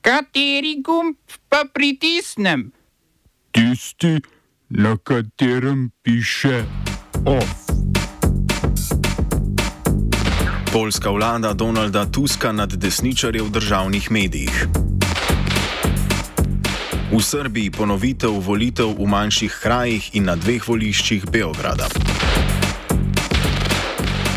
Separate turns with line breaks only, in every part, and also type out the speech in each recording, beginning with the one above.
Kateri gumb pa pritisnem?
Tisti, na katerem piše OF.
Poljska vlada Donalda Tuska nad desničarje v državnih medijih. V Srbiji ponovitev volitev v manjših krajih in na dveh voliščih Beograda.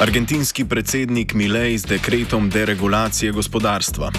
Argentinski predsednik Milej z dekretom deregulacije gospodarstva.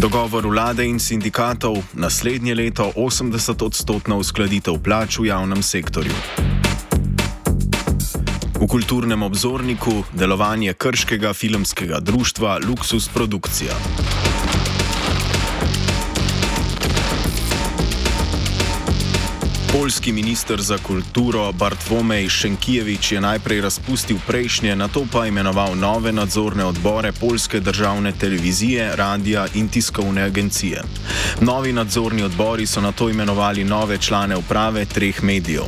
Dogovor vlade in sindikatov naslednje leto 80 odstotna uskladitev plač v javnem sektorju. V kulturnem obzorniku delovanje krškega filmskega društva Luxus Produkcija. Poljski minister za kulturo Bartvomej Šenkijevič je najprej razpustil prejšnje, na to pa imenoval nove nadzorne odbore Poljske državne televizije, radia in tiskovne agencije. Novi nadzorni odbori so na to imenovali nove člane uprave treh medijev.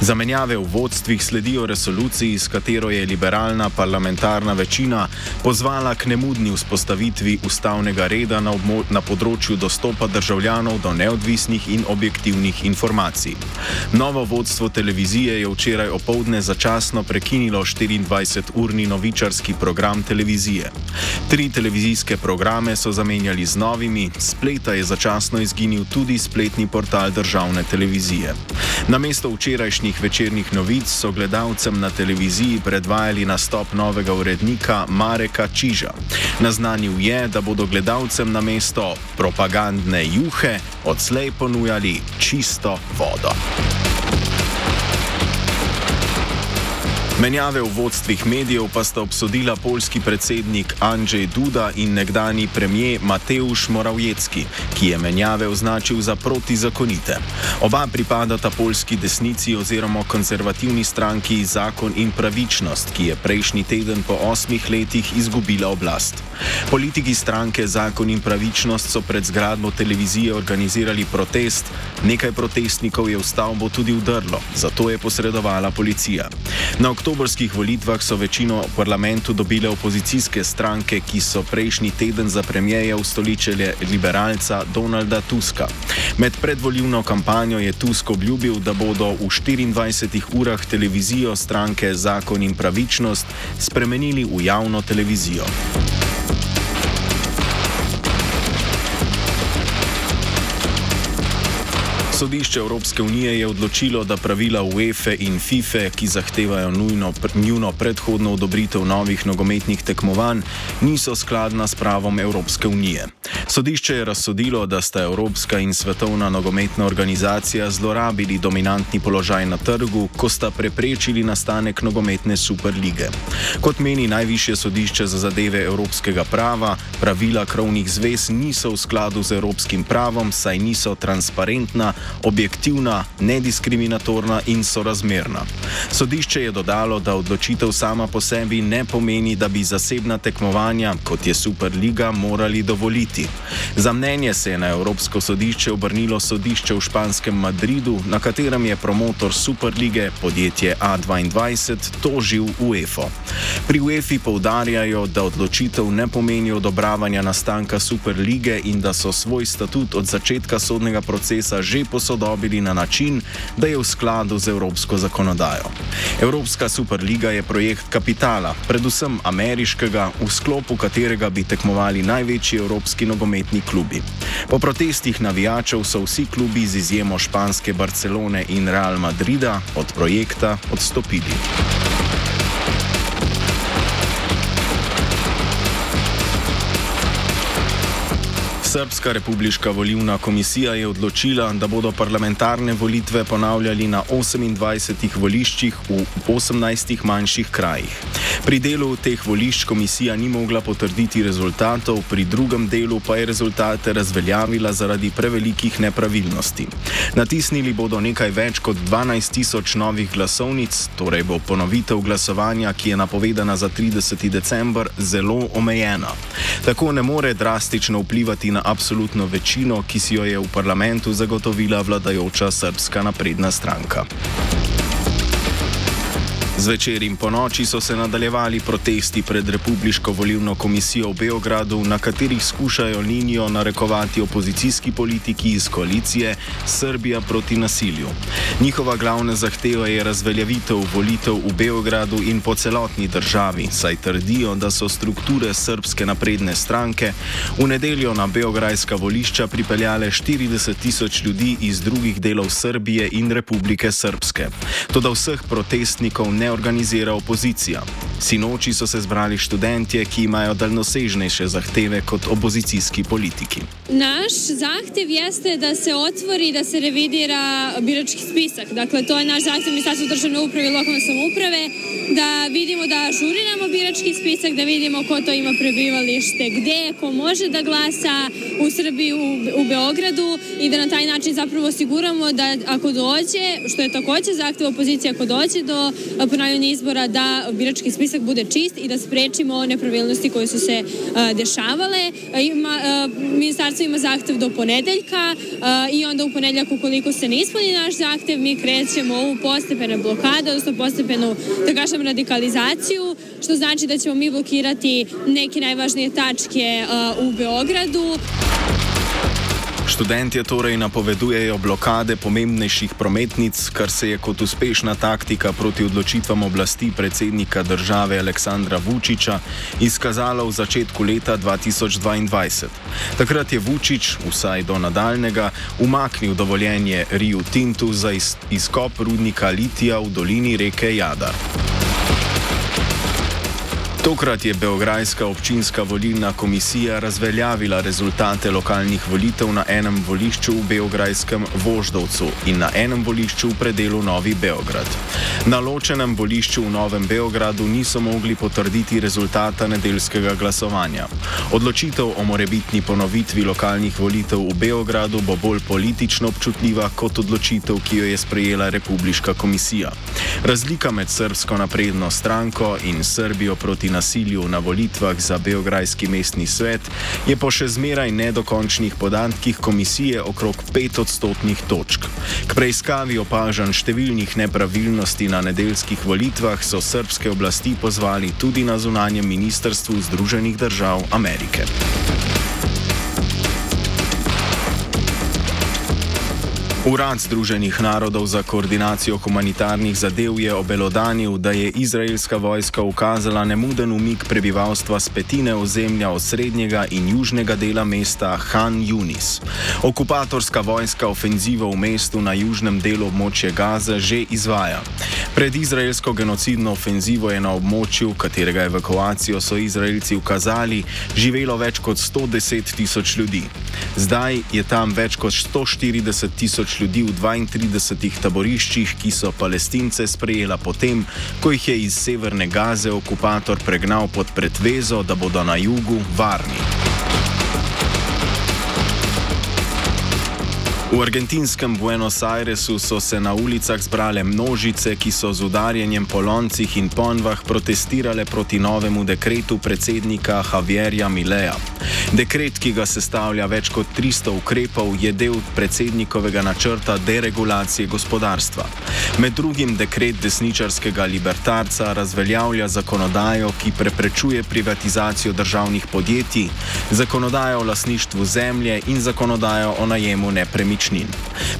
Zamenjave v vodstvih sledijo resoluciji, s katero je liberalna parlamentarna večina pozvala k nemudni vzpostavitvi ustavnega reda na, na področju dostopa državljanov do neodvisnih in objektivnih informacij. Novo vodstvo televizije je včeraj opoldne začasno prekinilo 24-urni novičarski program televizije. Tri televizijske programe so zamenjali z novimi, spleta je začasno izginil tudi spletni portal državne televizije. Na mesto včerajšnjih večernih novic so gledalcem na televiziji predvajali nastop novega urednika Mareka Čiža. Naznanil je, da bodo gledalcem na mesto propagandne juhe odslej ponujali čisto vodo. stuff. Menjave v vodstvih medijev pa sta obsodila polski predsednik Andrzej Duda in nekdani premijer Mateusz Morawiecki, ki je menjave označil za protizakonite. Oba pripadata polski desnici oziroma konzervativni stranki Zakon in pravičnost, ki je prejšnji teden po osmih letih izgubila oblast. Politiki stranke Zakon in pravičnost so pred zgradbo televizije organizirali protest, nekaj protestnikov je v stavbo tudi udrlo, zato je posredovala policija. Na oktobrskih volitvah so večino v parlamentu dobile opozicijske stranke, ki so prejšnji teden za premijeja ustoličili liberalca Donalda Tuska. Med predvoljivno kampanjo je Tusk obljubil, da bodo v 24 urah televizijo stranke Zakon in pravičnost spremenili v javno televizijo. Sodišče Evropske unije je odločilo, da pravila UEFA in FIFA, ki zahtevajo nujno, njuno predhodno odobritev novih nogometnih tekmovanj, niso skladna s pravom Evropske unije. Sodišče je razsodilo, da sta Evropska in Svetovna nogometna organizacija zlorabili dominantni položaj na trgu, ko sta preprečili nastanek nogometne superlige. Kot meni najvišje sodišče za zadeve evropskega prava, pravila krovnih zvez niso v skladu z evropskim pravom, saj niso transparentna, objektivna, nediskriminatorna in sorazmerna. Sodišče je dodalo, da odločitev sama po sebi ne pomeni, da bi zasebna tekmovanja, kot je Superliga, morali dovoliti. Za mnenje se je na Evropsko sodišče obrnilo sodišče v španskem Madridu, na katerem je promotor Superlige, podjetje A22, tožil UEFA. Pri UEFA poudarjajo, da odločitev ne pomeni odobravanja nastanka Superlige in da so svoj statut od začetka sodnega procesa že posodobili na način, da je v skladu z evropsko zakonodajo. Evropska Superliga je projekt kapitala, predvsem ameriškega, v sklopu katerega bi tekmovali največji evropski nogometni klubi. Po protestih navijačev so vsi klubi z izjemo španske Barcelone in Real Madrida od projekta odstopili. Srpska republiška volivna komisija je odločila, da bodo parlamentarne volitve ponavljali na 28 voliščih v 18 manjših krajih. Pri delu teh volišč komisija ni mogla potrditi rezultatov, pri drugem delu pa je rezultate razveljavila zaradi prevelikih nepravilnosti. Natisnili bodo nekaj več kot 12 tisoč novih glasovnic, torej bo ponovitev glasovanja, ki je napovedana za 30. december, zelo omejena. Tako ne more drastično vplivati na absolutno večino, ki si jo je v parlamentu zagotovila vladajoča srpska napredna stranka. Zvečer in po noči so se nadaljevali protesti pred Republiško volilno komisijo v Beogradu, na katerih skušajo linijo narekovati opozicijski politiki iz koalicije Srbija proti nasilju. Njihova glavna zahteva je razveljavitev volitev v Beogradu in po celotni državi, saj trdijo, da so strukture srpske napredne stranke v nedeljo na beograjska volišča pripeljale 40 tisoč ljudi iz drugih delov Srbije in Republike Srpske. Toda vseh protestnikov ne organizira opozicija. Sinoči so se zbrali študentje, ki imajo daljnosežnejše zahteve kot opozicijski politiki.
Naš zahtev jeste, da se otvori, da se revidira birački spisak. Dakle, to je naš zahtev Ministarstva državne uprave i lokalne samouprave, da vidimo da ažuriramo birački spisak, da vidimo ko to ima prebivalište, gde, ko može da glasa u Srbiji, u, Beogradu i da na taj način zapravo osiguramo da ako dođe, što je takođe zahtev opozicije, ako dođe do ponavljanja izbora, da birački spisak bude čist i da sprečimo nepravilnosti koje su se dešavale. Ima, ministarstvo ima zahtev do ponedeljka i onda u ponedeljak ukoliko se ne ispuni naš zahtev, mi krećemo u postepene blokade, odnosno postepenu, da kažem, radikalizaciju, što znači da ćemo mi blokirati neke najvažnije tačke u Beogradu.
Študentje torej napovedujejo blokade pomembnejših prometnic, kar se je kot uspešna taktika proti odločitvam oblasti predsednika države Aleksandra Vučiča izkazalo v začetku leta 2022. Takrat je Vučič, vsaj do nadaljnega, umaknil dovoljenje Rio Tintu za izkop rudnika litija v dolini reke Jadar. Tokrat je Beograjska občinska volilna komisija razveljavila rezultate lokalnih volitev na enem volišču v Beograjskem Voždovcu in na enem volišču v predelu Novi Beograd. Na ločenem volišču v Novem Beogradu niso mogli potrditi rezultata nedeljskega glasovanja. Odločitev o morebitni ponovitvi lokalnih volitev v Beogradu bo bolj politično občutljiva kot odločitev, ki jo je sprejela Republiška komisija. Razlika med srpsko napredno stranko in Srbijo proti nasilju na volitvah za Beograjski mestni svet je po še zmeraj nedokončnih podatkih komisije okrog 5 odstotnih točk. K preiskavi opažanj številnih nepravilnosti na nedeljskih volitvah so srpske oblasti pozvali tudi na zunanjem ministrstvu Združenih držav Amerike. Urad Združenih narodov za koordinacijo humanitarnih zadev je obelodanil, da je izraelska vojska ukazala nemuden umik prebivalstva z petine ozemlja od srednjega in južnega dela mesta Han Yunis. Okupatorska vojska ofenzivo v mestu na južnem delu območja Gaze že izvaja. Pred izraelsko genocidno ofenzivo je na območju, katerega evakuacijo so Izraelci ukazali, živelo več kot 110 tisoč ljudi. Zdaj je tam več kot 140 tisoč ljudi v 32 taboriščih, ki so palestince sprejela potem, ko jih je iz severne Gaze okupator pregnal pod pretvezo, da bodo na jugu varni. V argentinskem Buenos Airesu so se na ulicah zbrale množice, ki so z udarjanjem po loncih in ponvah protestirale proti novemu dekretu predsednika Javierja Mileja. Dekret, ki ga sestavlja več kot 300 ukrepov, je del predsednikovega načrta deregulacije gospodarstva. Med drugim dekret desničarskega libertarca razveljavlja zakonodajo, ki preprečuje privatizacijo državnih podjetij, zakonodajo o lasništvu zemlje in zakonodajo o najemu nepremičnin nepremičnin.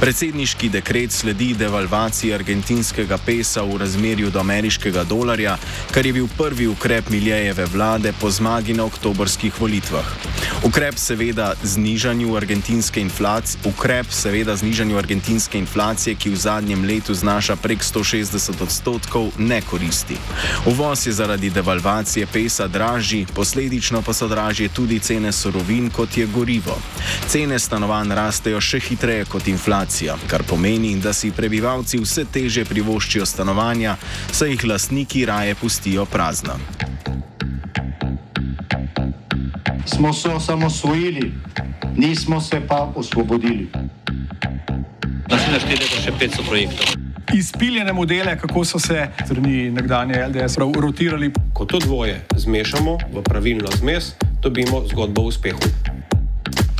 Predsedniški dekret sledi devalvaciji argentinskega pesa v razmerju do ameriškega dolarja, kar je bil prvi ukrep Miljejeve vlade po zmagi na oktobrskih volitvah. Ukrep seveda znižanju argentinske inflacije, ukrep seveda znižanju argentinske inflacije, ki v zadnjem letu znaša prek 160 odstotkov, ne koristi. Uvoz je zaradi devalvacije pesa dražji, posledično pa so dražje tudi cene sorovin, kot je gorivo. Cene stanovanj rastejo še hitreje hitreje kot inflacija, kar pomeni, da si prebivalci vse teže privoščijo stanovanja, saj jih lastniki raje pustijo prazna.
Smo se osamosvojili, nismo se pa osvobodili.
Naslednje število je še 500 projektov.
Izpiljene modele, kako so se strani nekdanje LDS rotirali.
Ko to dvoje zmešamo v pravilno zmes, dobimo zgodbo o uspehu.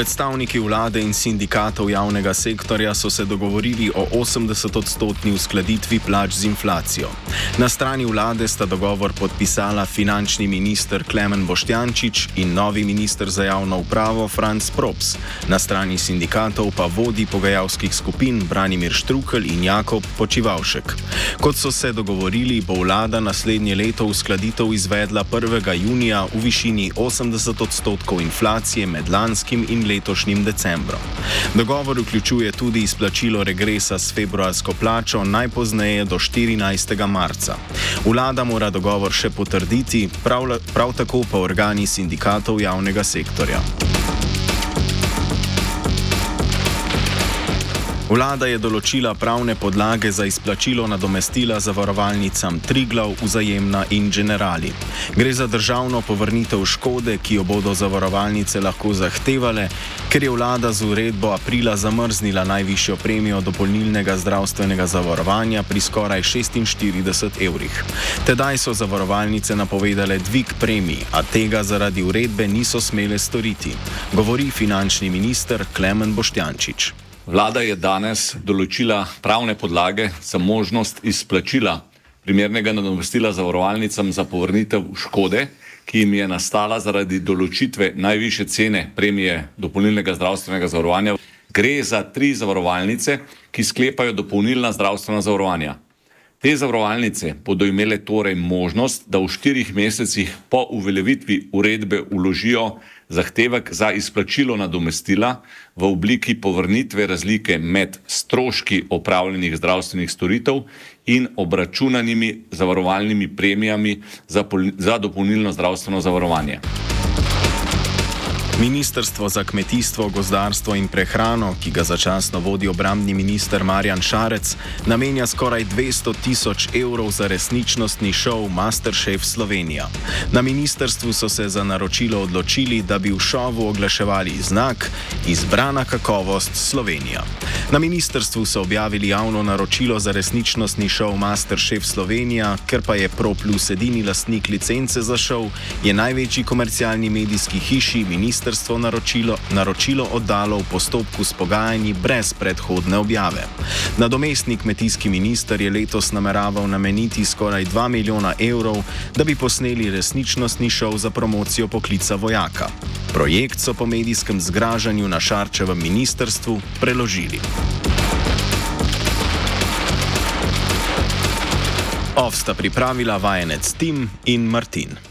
Predstavniki vlade in sindikatov javnega sektorja so se dogovorili o 80-odstotni uskladitvi plač z inflacijo. Na strani vlade sta dogovor podpisala finančni minister Klemen Boštjančič in novi minister za javno upravo Franz Props, na strani sindikatov pa vodi pogajalskih skupin Branimir Štrukel in Jakob Počivalšek. Kot so se dogovorili, bo vlada naslednje leto uskladitev izvedla 1. junija v višini 80 odstotkov inflacije med lanskim in letošnjim decembrom. Dogovor vključuje tudi izplačilo regresa s februarsko plačo najpozneje do 14. marca. Vlada mora dogovor še potrditi, prav, prav tako pa organi sindikatov javnega sektorja. Vlada je določila pravne podlage za izplačilo nadomestila zavarovalnicam Triglav, Vzajemna in Generali. Gre za državno povrnitev škode, ki jo bodo zavarovalnice lahko zahtevale, ker je vlada z uredbo aprila zamrznila najvišjo premijo dopolnilnega zdravstvenega zavarovanja pri skoraj 46 evrih. Tedaj so zavarovalnice napovedale dvig premij, a tega zaradi uredbe niso smele storiti, govori finančni minister Klemen Boštjančič.
Vlada je danes določila pravne podlage za možnost izplačila primernega nadomestila zavarovalnicam za povrnitev škode, ki jim je nastala zaradi določitve najviše cene premije dopolnilnega zdravstvenega zavarovanja. Gre za tri zavarovalnice, ki sklepajo dopolnilna zdravstvena zavarovanja. Te zavarovalnice bodo imele torej možnost, da v štirih mesecih po uveljavitvi uredbe uložijo zahtevek za izplačilo nadomestila v obliki povrnitve razlike med stroški opravljenih zdravstvenih storitev in obračunanimi zavarovalnimi premijami za, za dopolnilno zdravstveno zavarovanje.
Ministrstvo za kmetijstvo, gozdarstvo in prehrano, ki ga začasno vodi obrambni minister Marjan Šarec, namenja skoraj 200 tisoč evrov za resničnostni šov Masterchef Slovenija. Na ministrstvu so se za naročilo odločili, da bi v šovu oglaševali znak Izbrana kakovost Slovenija. Na ministrstvu so objavili javno naročilo za resničnostni šov Masterchef Slovenija, ker pa je ProPlus edini lastnik licence za šov, je največji komercialni medijski hiši ministrstvo ministrstvo naročilo, naročilo oddalo v postopku s pogajanji brez predhodne objave. Nadomestni kmetijski minister je letos nameraval nameniti skoraj 2 milijona evrov, da bi posneli resničnostni šov za promocijo poklica vojaka. Projekt so po medijskem zgražanju na Šarčevem ministrstvu preložili. Ovsta pripravila vajenec Tim in Martin.